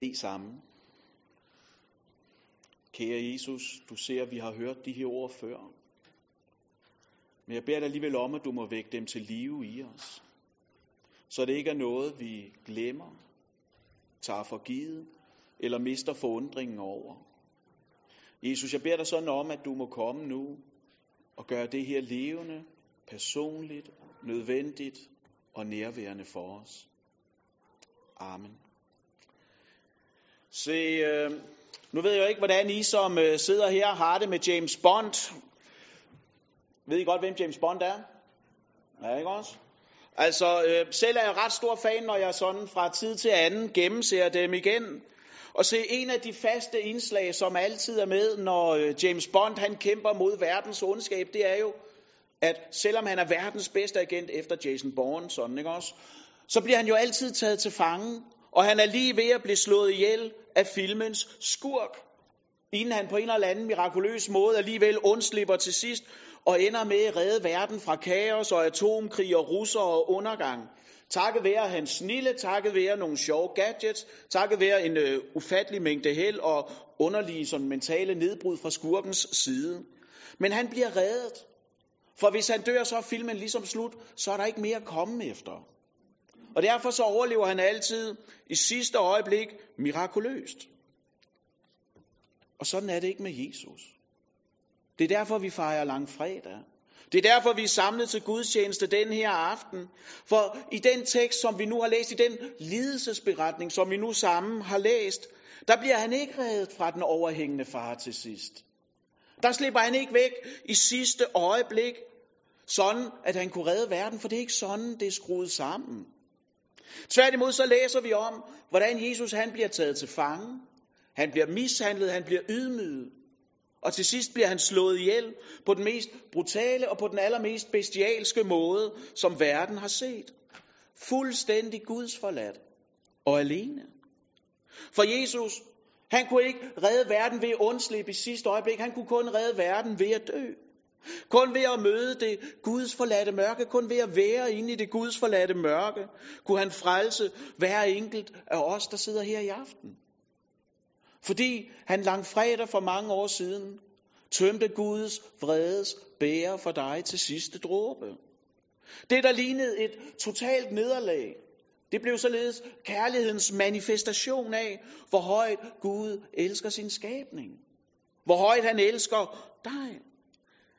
bede sammen. Kære Jesus, du ser, at vi har hørt de her ord før. Men jeg beder dig alligevel om, at du må vække dem til live i os. Så det ikke er noget, vi glemmer, tager for givet, eller mister forundringen over. Jesus, jeg beder dig sådan om, at du må komme nu og gøre det her levende, personligt, nødvendigt og nærværende for os. Amen. Se, øh, nu ved jeg jo ikke, hvordan I som øh, sidder her har det med James Bond. Ved I godt, hvem James Bond er? Ja, ikke også? Altså, øh, selv er jeg ret stor fan, når jeg sådan fra tid til anden gennemser dem igen. Og se, en af de faste indslag, som altid er med, når øh, James Bond han kæmper mod verdens ondskab, det er jo, at selvom han er verdens bedste agent efter Jason Bourne, sådan, ikke også? så bliver han jo altid taget til fange, og han er lige ved at blive slået ihjel af filmens skurk, inden han på en eller anden mirakuløs måde alligevel undslipper til sidst, og ender med at redde verden fra kaos og atomkrig og russer og undergang. Takket være hans snille, takket være nogle sjove gadgets, takket være en øh, ufattelig mængde held og underlige sådan, mentale nedbrud fra skurkens side. Men han bliver reddet. For hvis han dør, så er filmen ligesom slut, så er der ikke mere at komme efter. Og derfor så overlever han altid i sidste øjeblik mirakuløst. Og sådan er det ikke med Jesus. Det er derfor, vi fejrer langfredag. Det er derfor, vi er samlet til gudstjeneste den her aften. For i den tekst, som vi nu har læst, i den lidelsesberetning, som vi nu sammen har læst, der bliver han ikke reddet fra den overhængende far til sidst. Der slipper han ikke væk i sidste øjeblik, sådan at han kunne redde verden, for det er ikke sådan, det er skruet sammen. Tværtimod så læser vi om, hvordan Jesus han bliver taget til fange. Han bliver mishandlet, han bliver ydmyget. Og til sidst bliver han slået ihjel på den mest brutale og på den allermest bestialske måde, som verden har set. Fuldstændig Guds forladt og alene. For Jesus, han kunne ikke redde verden ved at undslippe i sidste øjeblik. Han kunne kun redde verden ved at dø. Kun ved at møde det Guds forladte mørke, kun ved at være inde i det Guds forladte mørke, kunne han frelse hver enkelt af os, der sidder her i aften. Fordi han langfredag for mange år siden tømte Guds vredes bære for dig til sidste dråbe. Det, der lignede et totalt nederlag, det blev således kærlighedens manifestation af, hvor højt Gud elsker sin skabning. Hvor højt han elsker dig.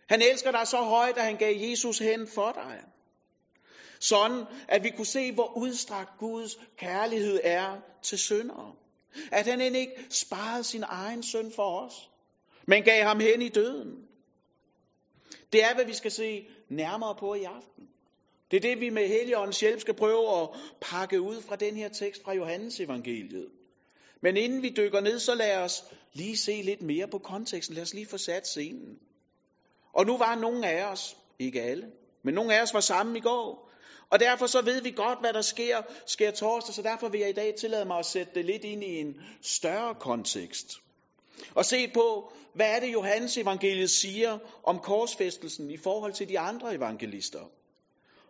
Han elsker dig så højt, at han gav Jesus hen for dig. Sådan, at vi kunne se, hvor udstrakt Guds kærlighed er til syndere. At han end ikke sparede sin egen søn for os, men gav ham hen i døden. Det er, hvad vi skal se nærmere på i aften. Det er det, vi med Helligåndens hjælp skal prøve at pakke ud fra den her tekst fra Johannes evangeliet. Men inden vi dykker ned, så lad os lige se lidt mere på konteksten. Lad os lige få sat scenen. Og nu var nogle af os, ikke alle, men nogle af os var sammen i går. Og derfor så ved vi godt, hvad der sker, sker torsdag, så derfor vil jeg i dag tillade mig at sætte det lidt ind i en større kontekst. Og se på, hvad er det Johannes evangeliet siger om korsfæstelsen i forhold til de andre evangelister.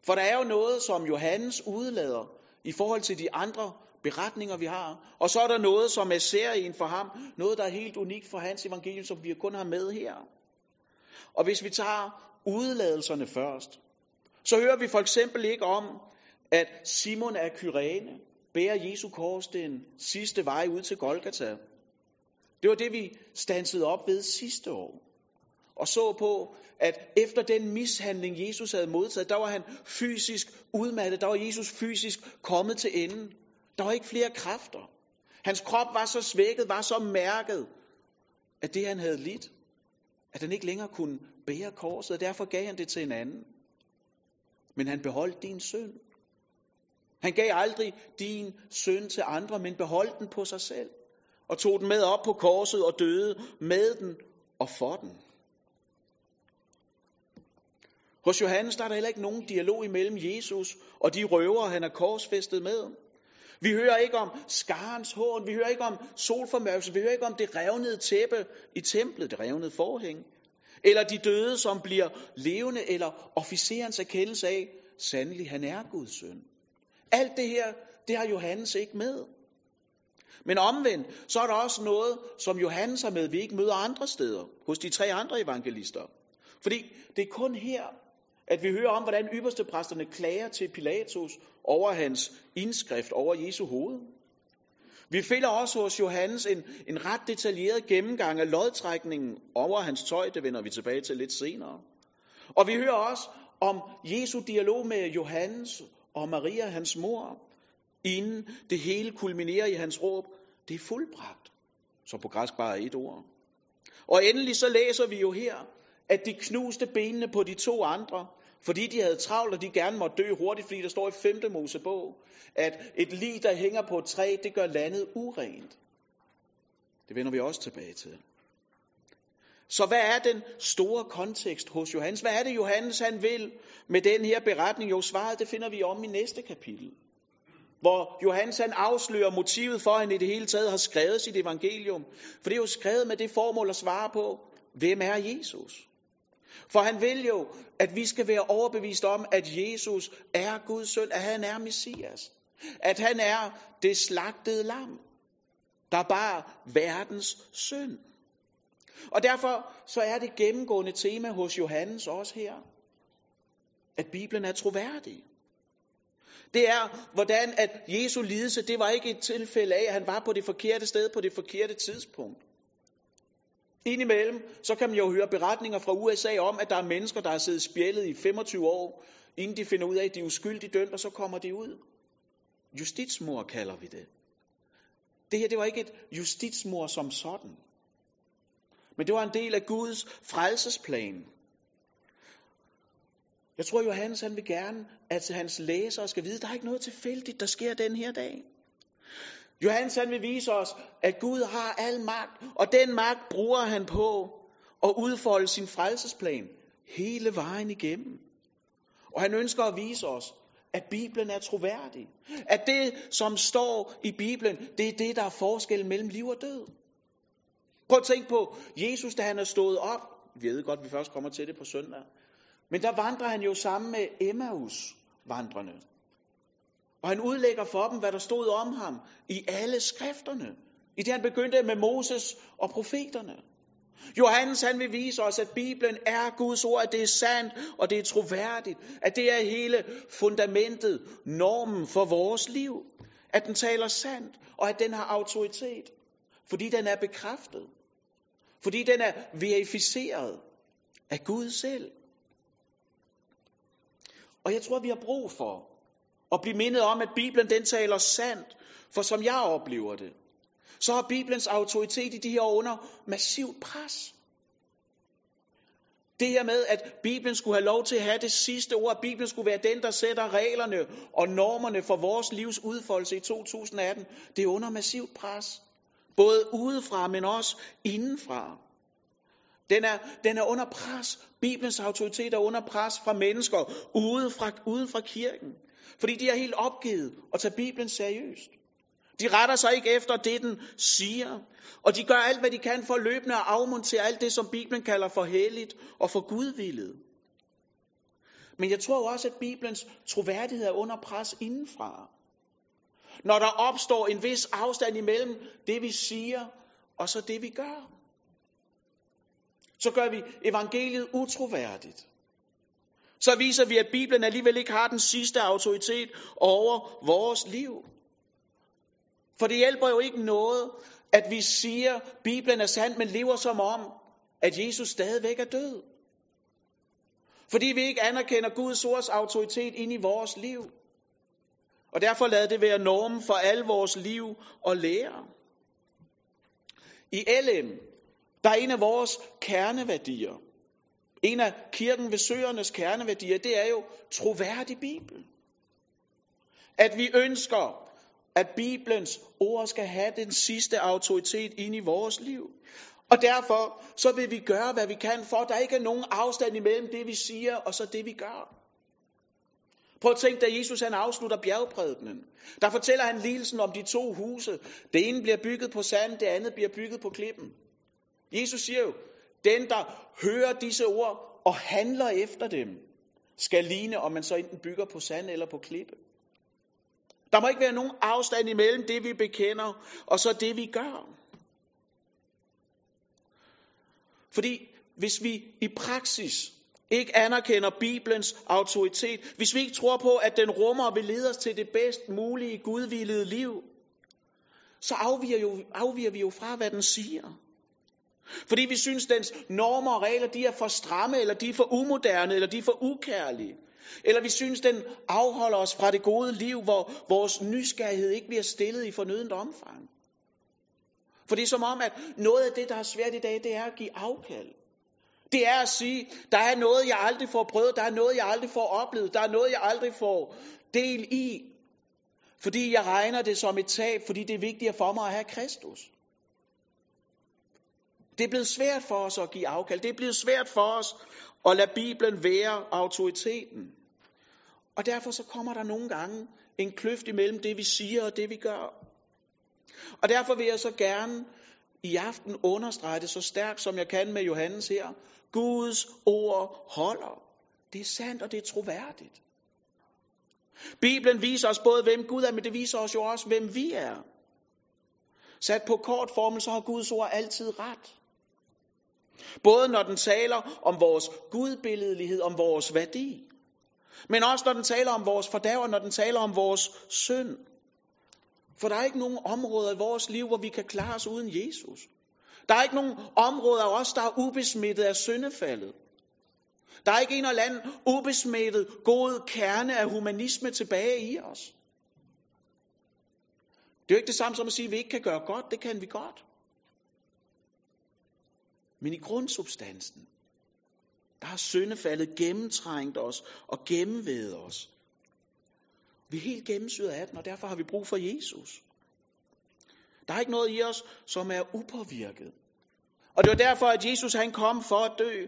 For der er jo noget, som Johannes udlader i forhold til de andre beretninger, vi har. Og så er der noget, som er særligt for ham. Noget, der er helt unikt for hans evangelium, som vi kun har med her. Og hvis vi tager udladelserne først, så hører vi for eksempel ikke om, at Simon af Kyrene bærer Jesu kors den sidste vej ud til Golgata. Det var det, vi stansede op ved sidste år. Og så på, at efter den mishandling, Jesus havde modtaget, der var han fysisk udmattet. Der var Jesus fysisk kommet til enden. Der var ikke flere kræfter. Hans krop var så svækket, var så mærket, at det han havde lidt, at han ikke længere kunne bære korset, og derfor gav han det til en anden. Men han beholdt din søn. Han gav aldrig din søn til andre, men beholdt den på sig selv. Og tog den med op på korset og døde med den og for den. Hos Johannes der er der heller ikke nogen dialog imellem Jesus og de røvere, han er korsfæstet med. Vi hører ikke om skarens hån, vi hører ikke om solformørkelse, vi hører ikke om det revnede tæppe i templet, det revnede forhæng. Eller de døde, som bliver levende, eller officerens erkendelse af, sandelig han er Guds søn. Alt det her, det har Johannes ikke med. Men omvendt, så er der også noget, som Johannes har med, vi ikke møder andre steder, hos de tre andre evangelister. Fordi det er kun her, at vi hører om, hvordan ypperste præsterne klager til Pilatus over hans indskrift over Jesu hoved. Vi finder også hos Johannes en, en ret detaljeret gennemgang af lodtrækningen over hans tøj, det vender vi tilbage til lidt senere. Og vi hører også om Jesu dialog med Johannes og Maria, hans mor, inden det hele kulminerer i hans råb, det er fuldbragt, som på græsk bare er et ord. Og endelig så læser vi jo her, at de knuste benene på de to andre, fordi de havde travlt, og de gerne måtte dø hurtigt, fordi der står i 5. Mosebog, at et lig, der hænger på et træ, det gør landet urent. Det vender vi også tilbage til. Så hvad er den store kontekst hos Johannes? Hvad er det, Johannes han vil med den her beretning? Jo, svaret det finder vi om i næste kapitel. Hvor Johannes han afslører motivet for, at han i det hele taget har skrevet sit evangelium. For det er jo skrevet med det formål at svare på, hvem er Jesus? For han vil jo, at vi skal være overbevist om, at Jesus er Guds søn, at han er Messias. At han er det slagtede lam, der bar verdens synd. Og derfor så er det gennemgående tema hos Johannes også her, at Bibelen er troværdig. Det er, hvordan at Jesu lidelse, det var ikke et tilfælde af, at han var på det forkerte sted på det forkerte tidspunkt. Indimellem, så kan man jo høre beretninger fra USA om, at der er mennesker, der har siddet spjældet i 25 år, inden de finder ud af, at de er uskyldigt dømt, og så kommer de ud. Justitsmor kalder vi det. Det her, det var ikke et justitsmor som sådan. Men det var en del af Guds frelsesplan. Jeg tror, Johannes han vil gerne, at hans læsere skal vide, at der er ikke noget tilfældigt, der sker den her dag. Johannes han vil vise os, at Gud har al magt, og den magt bruger han på at udfolde sin frelsesplan hele vejen igennem. Og han ønsker at vise os, at Bibelen er troværdig. At det, som står i Bibelen, det er det, der er forskel mellem liv og død. Prøv at tænke på Jesus, da han er stået op. Vi ved godt, at vi først kommer til det på søndag. Men der vandrer han jo sammen med Emmaus vandrende. Og han udlægger for dem, hvad der stod om ham i alle skrifterne. I det han begyndte med Moses og profeterne. Johannes han vil vise os, at Bibelen er Guds ord, at det er sandt og det er troværdigt. At det er hele fundamentet, normen for vores liv. At den taler sandt og at den har autoritet. Fordi den er bekræftet. Fordi den er verificeret af Gud selv. Og jeg tror, vi har brug for og blive mindet om, at Bibelen den taler sandt. For som jeg oplever det, så har Bibelens autoritet i de her år under massivt pres. Det her med, at Bibelen skulle have lov til at have det sidste ord, at Bibelen skulle være den, der sætter reglerne og normerne for vores livs udfoldelse i 2018, det er under massivt pres. Både udefra, men også indenfra. Den er, den er under pres. Bibelens autoritet er under pres fra mennesker ude fra, ude fra kirken. Fordi de er helt opgivet at tage Bibelen seriøst. De retter sig ikke efter det, den siger. Og de gør alt, hvad de kan for løbende at afmontere alt det, som Bibelen kalder for helligt og for gudvillet. Men jeg tror også, at Bibelens troværdighed er under pres indenfra. Når der opstår en vis afstand imellem det, vi siger, og så det, vi gør. Så gør vi evangeliet utroværdigt så viser vi, at Bibelen alligevel ikke har den sidste autoritet over vores liv. For det hjælper jo ikke noget, at vi siger, at Bibelen er sand, men lever som om, at Jesus stadigvæk er død. Fordi vi ikke anerkender Guds ords autoritet ind i vores liv. Og derfor lader det være normen for al vores liv og lære. I LM, der er en af vores kerneværdier, en af kirken ved søernes kerneværdier, det er jo troværdig Bibel. At vi ønsker, at Bibelens ord skal have den sidste autoritet ind i vores liv. Og derfor så vil vi gøre, hvad vi kan, for at der ikke er nogen afstand imellem det, vi siger, og så det, vi gør. Prøv at tænke, da Jesus han afslutter bjergprædikenen. Der fortæller han lignelsen om de to huse. Det ene bliver bygget på sand, det andet bliver bygget på klippen. Jesus siger jo, den, der hører disse ord og handler efter dem, skal ligne, om man så enten bygger på sand eller på klippe. Der må ikke være nogen afstand imellem det, vi bekender, og så det, vi gør. Fordi hvis vi i praksis ikke anerkender Bibelens autoritet, hvis vi ikke tror på, at den rummer og vil lede os til det bedst mulige gudvillede liv, så afviger, jo, afviger vi jo fra, hvad den siger. Fordi vi synes, dens normer og regler, de er for stramme, eller de er for umoderne, eller de er for ukærlige. Eller vi synes, den afholder os fra det gode liv, hvor vores nysgerrighed ikke bliver stillet i fornødent omfang. For det er som om, at noget af det, der er svært i dag, det er at give afkald. Det er at sige, der er noget, jeg aldrig får prøvet, der er noget, jeg aldrig får oplevet, der er noget, jeg aldrig får del i. Fordi jeg regner det som et tab, fordi det er vigtigere for mig at have Kristus. Det er blevet svært for os at give afkald. Det er blevet svært for os at lade Bibelen være autoriteten. Og derfor så kommer der nogle gange en kløft imellem det, vi siger og det, vi gør. Og derfor vil jeg så gerne i aften understrege det så stærkt, som jeg kan med Johannes her. Guds ord holder. Det er sandt, og det er troværdigt. Bibelen viser os både, hvem Gud er, men det viser os jo også, hvem vi er. Sat på kort formel, så har Guds ord altid ret. Både når den taler om vores gudbilledelighed, om vores værdi, men også når den taler om vores fordærv, når den taler om vores synd. For der er ikke nogen områder i vores liv, hvor vi kan klare os uden Jesus. Der er ikke nogen områder af os, der er ubesmittet af syndefaldet. Der er ikke en eller anden ubesmittet god kerne af humanisme tilbage i os. Det er jo ikke det samme som at sige, at vi ikke kan gøre godt. Det kan vi godt. Men i grundsubstansen, der har syndefaldet gennemtrængt os og gennemvedet os. Vi er helt gennemsyret af den, og derfor har vi brug for Jesus. Der er ikke noget i os, som er upåvirket. Og det var derfor, at Jesus han kom for at dø.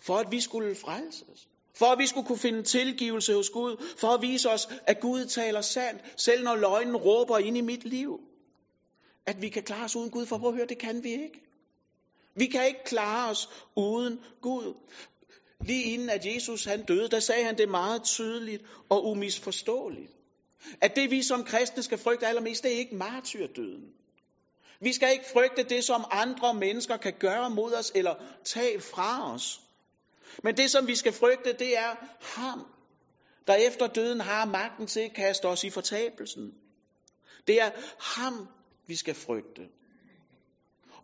For at vi skulle frelses. For at vi skulle kunne finde tilgivelse hos Gud. For at vise os, at Gud taler sandt, selv når løgnen råber ind i mit liv. At vi kan klare os uden Gud. For at høre, det kan vi ikke. Vi kan ikke klare os uden Gud. Lige inden at Jesus han døde, der sagde han det meget tydeligt og umisforståeligt. At det vi som kristne skal frygte allermest, det er ikke martyrdøden. Vi skal ikke frygte det, som andre mennesker kan gøre mod os eller tage fra os. Men det, som vi skal frygte, det er ham, der efter døden har magten til at kaste os i fortabelsen. Det er ham, vi skal frygte.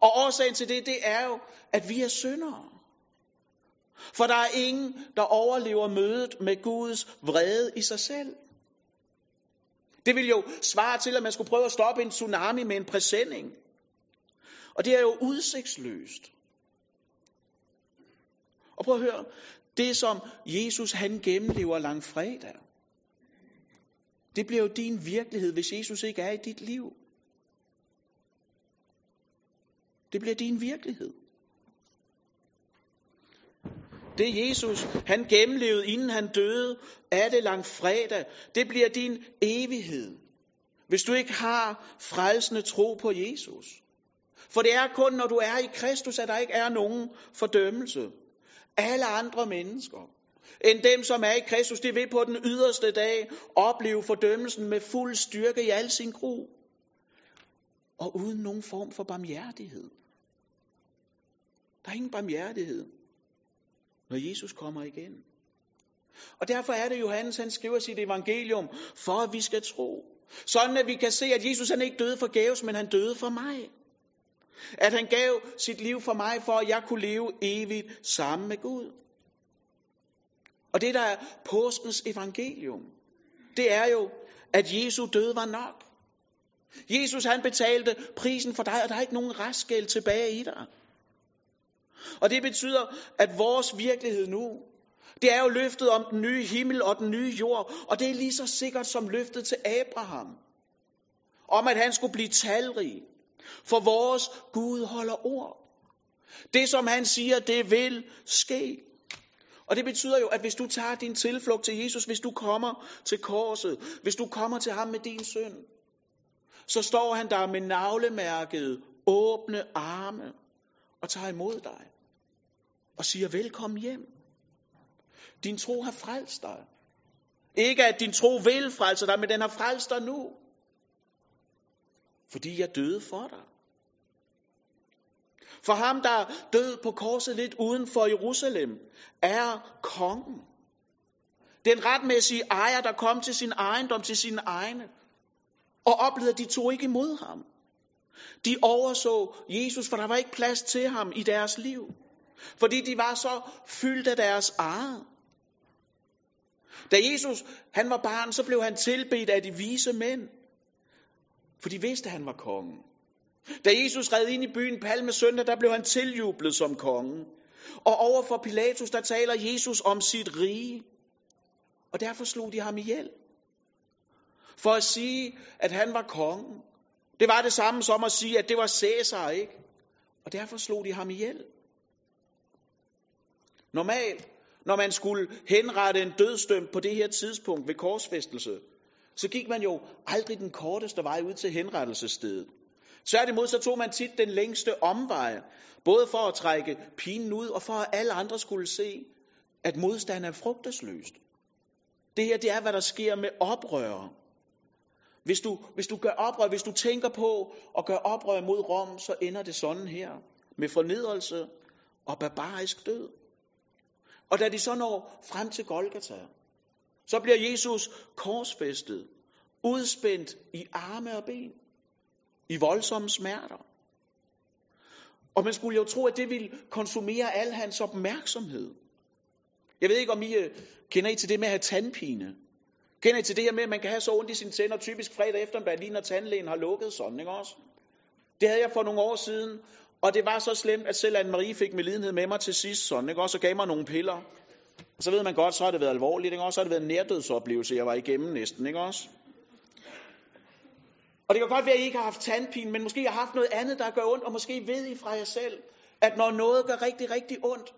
Og årsagen til det, det er jo, at vi er syndere. For der er ingen, der overlever mødet med Guds vrede i sig selv. Det vil jo svare til, at man skulle prøve at stoppe en tsunami med en præsending. Og det er jo udsigtsløst. Og prøv at høre, det som Jesus han gennemlever langfredag, det bliver jo din virkelighed, hvis Jesus ikke er i dit liv. Det bliver din virkelighed. Det Jesus, han gennemlevede, inden han døde, er det langfredag. Det bliver din evighed. Hvis du ikke har frelsende tro på Jesus. For det er kun, når du er i Kristus, at der ikke er nogen fordømmelse. Alle andre mennesker, end dem, som er i Kristus, de vil på den yderste dag opleve fordømmelsen med fuld styrke i al sin gru. Og uden nogen form for barmhjertighed. Der er ingen barmhjertighed, når Jesus kommer igen. Og derfor er det, Johannes han skriver sit evangelium, for at vi skal tro. Sådan at vi kan se, at Jesus han ikke døde for gaves, men han døde for mig. At han gav sit liv for mig, for at jeg kunne leve evigt sammen med Gud. Og det, der er påskens evangelium, det er jo, at Jesu død var nok. Jesus han betalte prisen for dig, og der er ikke nogen restgæld tilbage i dig. Og det betyder, at vores virkelighed nu, det er jo løftet om den nye himmel og den nye jord, og det er lige så sikkert som løftet til Abraham. Om at han skulle blive talrig. For vores Gud holder ord. Det som han siger, det vil ske. Og det betyder jo, at hvis du tager din tilflugt til Jesus, hvis du kommer til korset, hvis du kommer til ham med din synd, så står han der med navlemærket, åbne arme og tager imod dig og siger velkommen hjem. Din tro har frelst dig. Ikke at din tro vil frelse dig, men den har frelst dig nu. Fordi jeg døde for dig. For ham, der død på korset lidt uden for Jerusalem, er kongen. Den retmæssige ejer, der kom til sin ejendom, til sine egne, og oplevede, at de tog ikke imod ham. De overså Jesus, for der var ikke plads til ham i deres liv. Fordi de var så fyldt af deres eget. Da Jesus han var barn, så blev han tilbedt af de vise mænd. For de vidste, at han var kongen. Da Jesus red ind i byen Palme søndag, der blev han tiljublet som konge. Og over for Pilatus, der taler Jesus om sit rige. Og derfor slog de ham ihjel. For at sige, at han var kongen. Det var det samme som at sige, at det var Cæsar, ikke? Og derfor slog de ham ihjel. Normalt, når man skulle henrette en dødsdømt på det her tidspunkt ved korsfæstelse, så gik man jo aldrig den korteste vej ud til henrettelsesstedet. Tværtimod så tog man tit den længste omvej, både for at trække pinen ud, og for at alle andre skulle se, at modstand er frugtesløst. Det her, det er, hvad der sker med oprørere. Hvis du, hvis du gør oprør, hvis du tænker på at gøre oprør mod Rom, så ender det sådan her. Med fornedrelse og barbarisk død. Og da de så når frem til Golgata, så bliver Jesus korsfæstet, udspændt i arme og ben, i voldsomme smerter. Og man skulle jo tro, at det ville konsumere al hans opmærksomhed. Jeg ved ikke, om I øh, kender I til det med at have tandpine. Kender I til det her med, at man kan have så ondt i sine tænder, typisk fredag eftermiddag, lige når tandlægen har lukket sådan, ikke også? Det havde jeg for nogle år siden, og det var så slemt, at selv Anne-Marie fik med lidenhed med mig til sidst, sådan, ikke også? Og gav mig nogle piller. Og så ved man godt, så har det været alvorligt, ikke også? Så har det været en nærdødsoplevelse, jeg var igennem næsten, ikke også? Og det kan godt være, at I ikke har haft tandpine, men måske har haft noget andet, der gør ondt, og måske ved I fra jer selv, at når noget gør rigtig, rigtig ondt,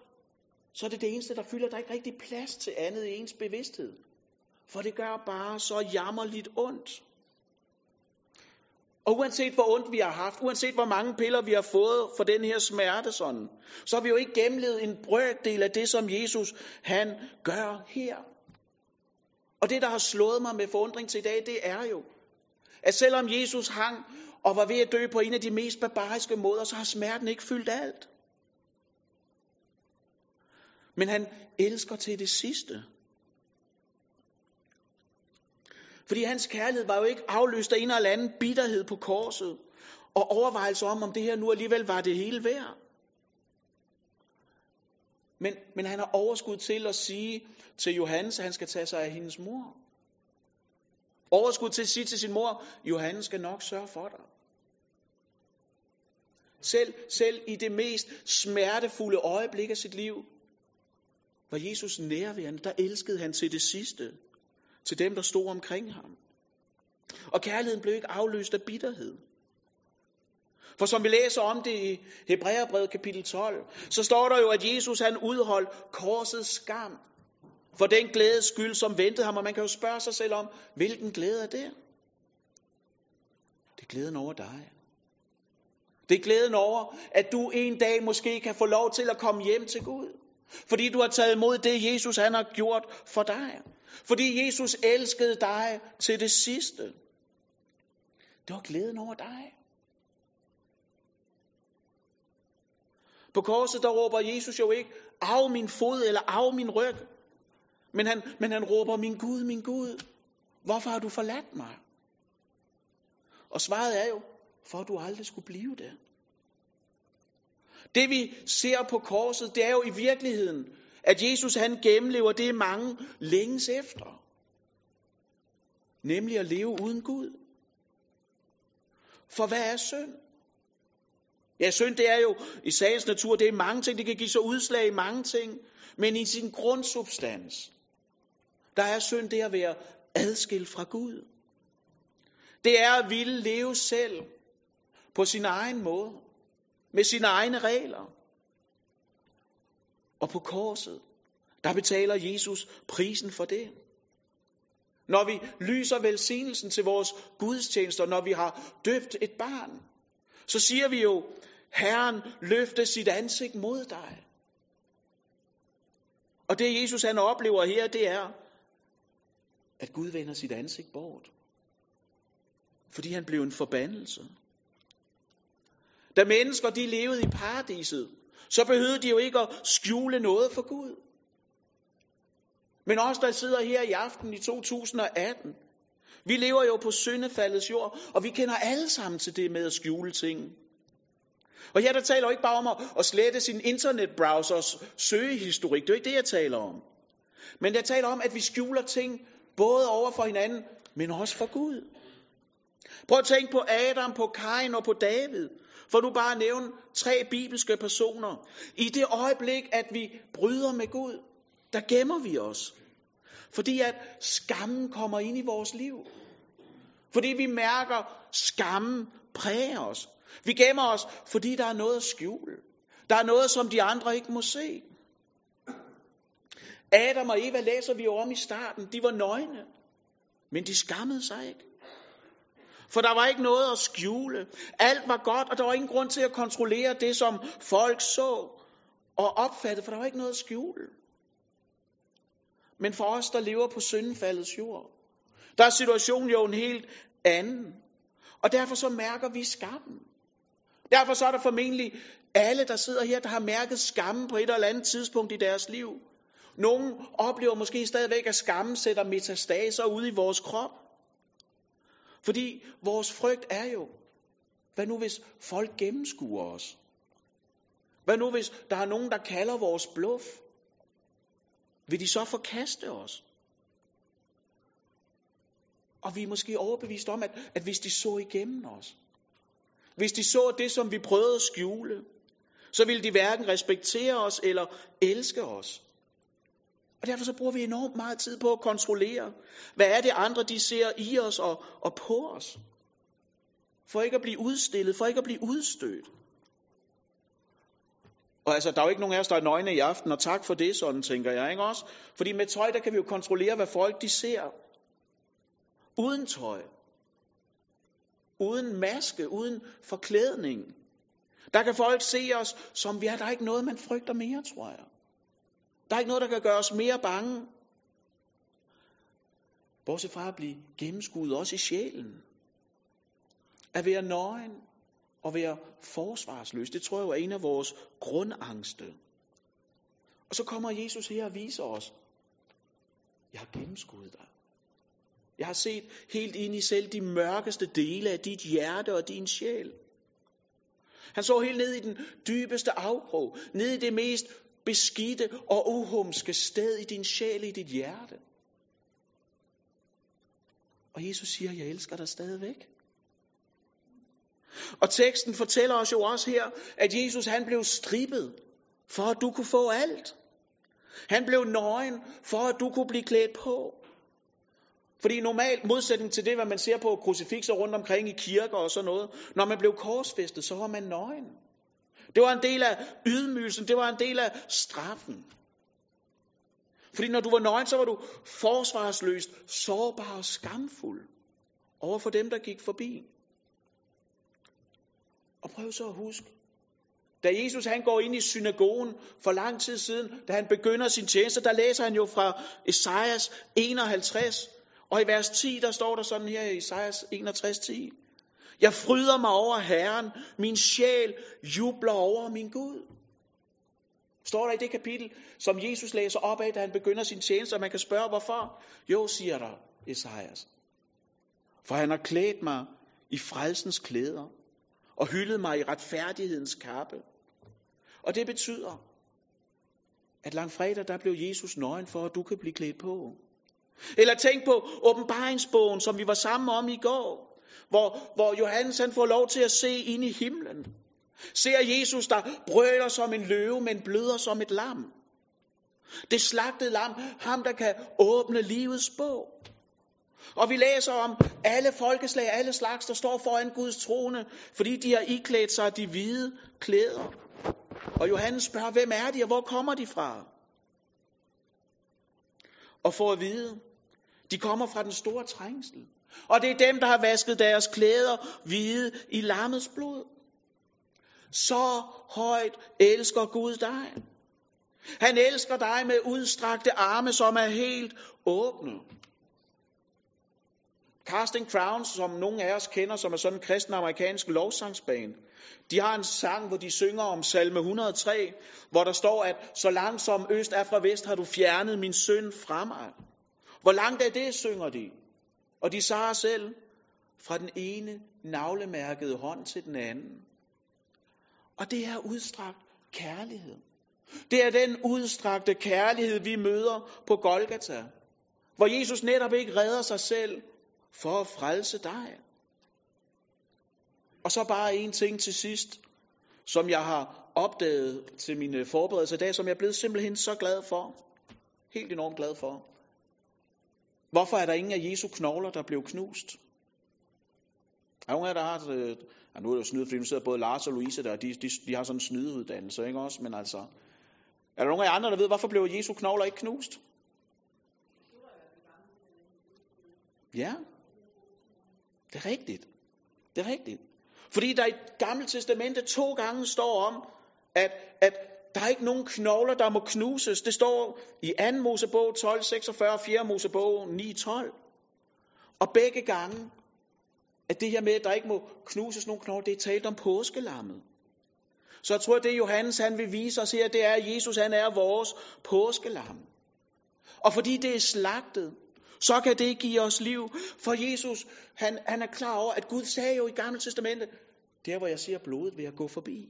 så er det det eneste, der fylder, der ikke rigtig plads til andet i ens bevidsthed. For det gør bare så jammerligt ondt. Og uanset hvor ondt vi har haft, uanset hvor mange piller vi har fået for den her smerte sådan, så har vi jo ikke gennemlevet en brøkdel af det, som Jesus han gør her. Og det, der har slået mig med forundring til i dag, det er jo, at selvom Jesus hang og var ved at dø på en af de mest barbariske måder, så har smerten ikke fyldt alt. Men han elsker til det sidste. Fordi hans kærlighed var jo ikke afløst af en eller anden bitterhed på korset, og overvejelse om, om det her nu alligevel var det hele værd. Men, men han har overskud til at sige til Johannes, at han skal tage sig af hendes mor. Overskud til at sige til sin mor, Johannes skal nok sørge for dig. Selv, selv i det mest smertefulde øjeblik af sit liv, var Jesus nærværende, der elskede han til det sidste til dem, der stod omkring ham. Og kærligheden blev ikke afløst af bitterhed. For som vi læser om det i Hebræerbrevet kapitel 12, så står der jo, at Jesus han udholdt korsets skam for den glædes skyld, som ventede ham. Og man kan jo spørge sig selv om, hvilken glæde er det? Det er glæden over dig. Det er glæden over, at du en dag måske kan få lov til at komme hjem til Gud. Fordi du har taget imod det, Jesus han har gjort for dig. Fordi Jesus elskede dig til det sidste. Det var glæden over dig. På korset der råber Jesus jo ikke, af min fod eller af min ryg. Men han, men han råber, min Gud, min Gud, hvorfor har du forladt mig? Og svaret er jo, for at du aldrig skulle blive der. Det vi ser på korset, det er jo i virkeligheden, at Jesus han gennemlever det mange længes efter. Nemlig at leve uden Gud. For hvad er synd? Ja, synd det er jo i sagens natur, det er mange ting, det kan give sig udslag i mange ting, men i sin grundsubstans, der er synd det at være adskilt fra Gud. Det er at ville leve selv på sin egen måde med sine egne regler. Og på korset, der betaler Jesus prisen for det. Når vi lyser velsignelsen til vores gudstjenester, når vi har døbt et barn, så siger vi jo, Herren løfte sit ansigt mod dig. Og det Jesus han oplever her, det er, at Gud vender sit ansigt bort. Fordi han blev en forbandelse. Da mennesker de levede i paradiset, så behøvede de jo ikke at skjule noget for Gud. Men os, der sidder her i aften i 2018, vi lever jo på syndefaldets jord, og vi kender alle sammen til det med at skjule ting. Og her der taler ikke bare om at, at slette sin internetbrowsers søgehistorik. Det er ikke det, jeg taler om. Men jeg taler om, at vi skjuler ting både over for hinanden, men også for Gud. Prøv at tænke på Adam, på Kain og på David. For nu bare nævne tre bibelske personer. I det øjeblik, at vi bryder med Gud, der gemmer vi os. Fordi at skammen kommer ind i vores liv. Fordi vi mærker, skammen præger os. Vi gemmer os, fordi der er noget at skjule. Der er noget, som de andre ikke må se. Adam og Eva læser vi om i starten. De var nøgne, men de skammede sig ikke. For der var ikke noget at skjule. Alt var godt, og der var ingen grund til at kontrollere det, som folk så og opfattede, for der var ikke noget at skjule. Men for os, der lever på syndefaldets jord, der er situationen jo en helt anden. Og derfor så mærker vi skammen. Derfor så er der formentlig alle, der sidder her, der har mærket skammen på et eller andet tidspunkt i deres liv. Nogle oplever måske stadigvæk, at skammen sætter metastaser ud i vores krop. Fordi vores frygt er jo, hvad nu hvis folk gennemskuer os? Hvad nu hvis der er nogen, der kalder vores bluff? Vil de så forkaste os? Og vi er måske overbevist om, at, at hvis de så igennem os, hvis de så det, som vi prøvede at skjule, så ville de hverken respektere os eller elske os. Og derfor så bruger vi enormt meget tid på at kontrollere, hvad er det andre, de ser i os og, og på os. For ikke at blive udstillet, for ikke at blive udstødt. Og altså, der er jo ikke nogen af os, der er nøgne i aften, og tak for det, sådan tænker jeg, ikke også? Fordi med tøj, der kan vi jo kontrollere, hvad folk de ser. Uden tøj. Uden maske, uden forklædning. Der kan folk se os, som vi er. Der er ikke noget, man frygter mere, tror jeg. Der er ikke noget, der kan gøre os mere bange. Bortset fra at blive gennemskuet også i sjælen. At være nøgen og være forsvarsløs, det tror jeg er en af vores grundangste. Og så kommer Jesus her og viser os, jeg har gennemskuet dig. Jeg har set helt ind i selv de mørkeste dele af dit hjerte og din sjæl. Han så helt ned i den dybeste afkrog, ned i det mest beskidte og uhumske sted i din sjæl, i dit hjerte. Og Jesus siger, jeg elsker dig stadigvæk. Og teksten fortæller os jo også her, at Jesus han blev strippet, for at du kunne få alt. Han blev nøgen, for at du kunne blive klædt på. Fordi normalt, modsætning til det, hvad man ser på krucifixer rundt omkring i kirker og sådan noget, når man blev korsfæstet, så var man nøgen. Det var en del af ydmygelsen, det var en del af straffen. Fordi når du var nøgen, så var du forsvarsløst, sårbar og skamfuld over for dem, der gik forbi. Og prøv så at huske, da Jesus han går ind i synagogen for lang tid siden, da han begynder sin tjeneste, der læser han jo fra Esajas 51, og i vers 10, der står der sådan her i Esajas 61, 10. Jeg fryder mig over Herren. Min sjæl jubler over min Gud. Står der i det kapitel, som Jesus læser op af, da han begynder sin tjeneste, og man kan spørge, hvorfor? Jo, siger der Esajas. For han har klædt mig i frelsens klæder, og hyldet mig i retfærdighedens kappe. Og det betyder, at langfredag, der blev Jesus nøgen for, at du kan blive klædt på. Eller tænk på åbenbaringsbogen, som vi var sammen om i går, hvor, hvor Johannes han får lov til at se ind i himlen. Ser Jesus, der brøler som en løve, men bløder som et lam. Det slagtede lam, ham der kan åbne livets bog. Og vi læser om alle folkeslag, alle slags, der står foran Guds trone, fordi de har iklædt sig de hvide klæder. Og Johannes spørger, hvem er de, og hvor kommer de fra? Og for at vide, de kommer fra den store trængsel. Og det er dem, der har vasket deres klæder hvide i lammets blod. Så højt elsker Gud dig. Han elsker dig med udstrakte arme, som er helt åbne. Casting Crowns, som nogle af os kender, som er sådan en kristen amerikansk lovsangsbane, de har en sang, hvor de synger om salme 103, hvor der står, at så langt som øst er fra vest, har du fjernet min synd fra mig. Hvor langt er det, synger de? Og de sager selv, fra den ene navlemærkede hånd til den anden. Og det er udstrakt kærlighed. Det er den udstrakte kærlighed, vi møder på Golgata, hvor Jesus netop ikke redder sig selv for at frelse dig. Og så bare en ting til sidst, som jeg har opdaget til mine forberedelser i dag, som jeg er blevet simpelthen så glad for. Helt enormt glad for. Hvorfor er der ingen af Jesu knogler, der blev knust? Er nogen af der har... Øh, ja, nu er det jo snyde, fordi nu sidder både Lars og Louise der, de, de, de har sådan en snydeuddannelse, ikke også? Men altså... Er der nogen af jer andre, der ved, hvorfor blev Jesu knogler ikke knust? Ja, det er rigtigt. Det er rigtigt. Fordi der i Gamle Testamente to gange står om, at, at der er ikke nogen knogler, der må knuses. Det står i 2. Mosebog 12, 46, 4. Mosebog 9, 12. Og begge gange, at det her med, at der ikke må knuses nogen knogler, det er talt om påskelammet. Så jeg tror, at det Johannes han vil vise os her, det er, at Jesus han er vores påskelam. Og fordi det er slagtet, så kan det give os liv. For Jesus, han, han er klar over, at Gud sagde jo i Gamle Testamente, der hvor jeg ser blodet, vil jeg gå forbi.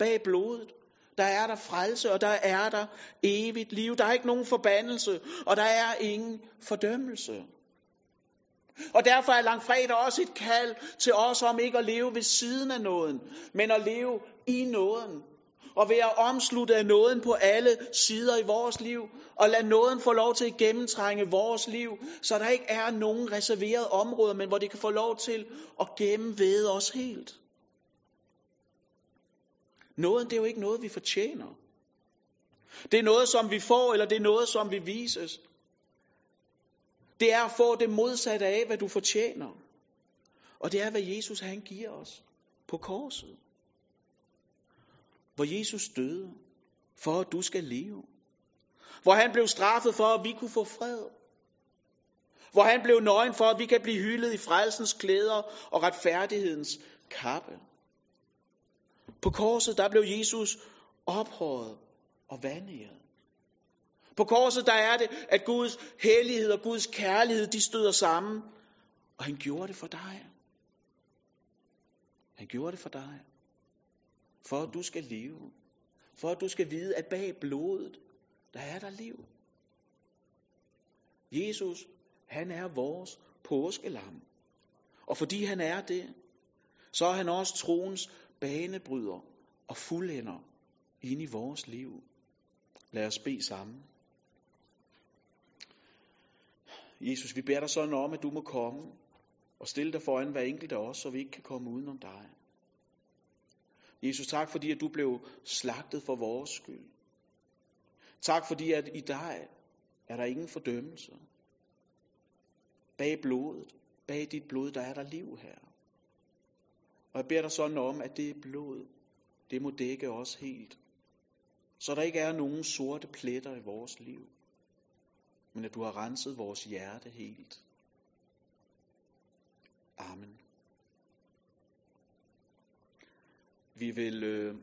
Bag blodet, der er der frelse, og der er der evigt liv. Der er ikke nogen forbandelse, og der er ingen fordømmelse. Og derfor er langfredag også et kald til os om ikke at leve ved siden af nåden, men at leve i nåden. Og være omsluttet af nåden på alle sider i vores liv. Og lade nåden få lov til at gennemtrænge vores liv, så der ikke er nogen reserverede områder, men hvor det kan få lov til at gennemvede os helt. Nåden, det er jo ikke noget, vi fortjener. Det er noget, som vi får, eller det er noget, som vi vises. Det er at få det modsatte af, hvad du fortjener. Og det er, hvad Jesus han giver os på korset. Hvor Jesus døde, for at du skal leve. Hvor han blev straffet for, at vi kunne få fred. Hvor han blev nøgen for, at vi kan blive hyldet i frelsens klæder og retfærdighedens kappe. På korset, der blev Jesus ophøjet og vandet. På korset, der er det, at Guds hellighed og Guds kærlighed, de støder sammen. Og han gjorde det for dig. Han gjorde det for dig. For at du skal leve. For at du skal vide, at bag blodet, der er der liv. Jesus, han er vores påskelam. Og fordi han er det, så er han også troens banebryder og fuldender ind i vores liv. Lad os bede sammen. Jesus, vi beder dig sådan om, at du må komme og stille dig foran hver enkelt af os, så vi ikke kan komme udenom dig. Jesus, tak fordi, at du blev slagtet for vores skyld. Tak fordi, at i dig er der ingen fordømmelse. Bag blodet, bag dit blod, der er der liv her. Og jeg beder dig sådan om, at det blod, det må dække os helt. Så der ikke er nogen sorte pletter i vores liv men at du har renset vores hjerte helt. Amen. Vi vil øh,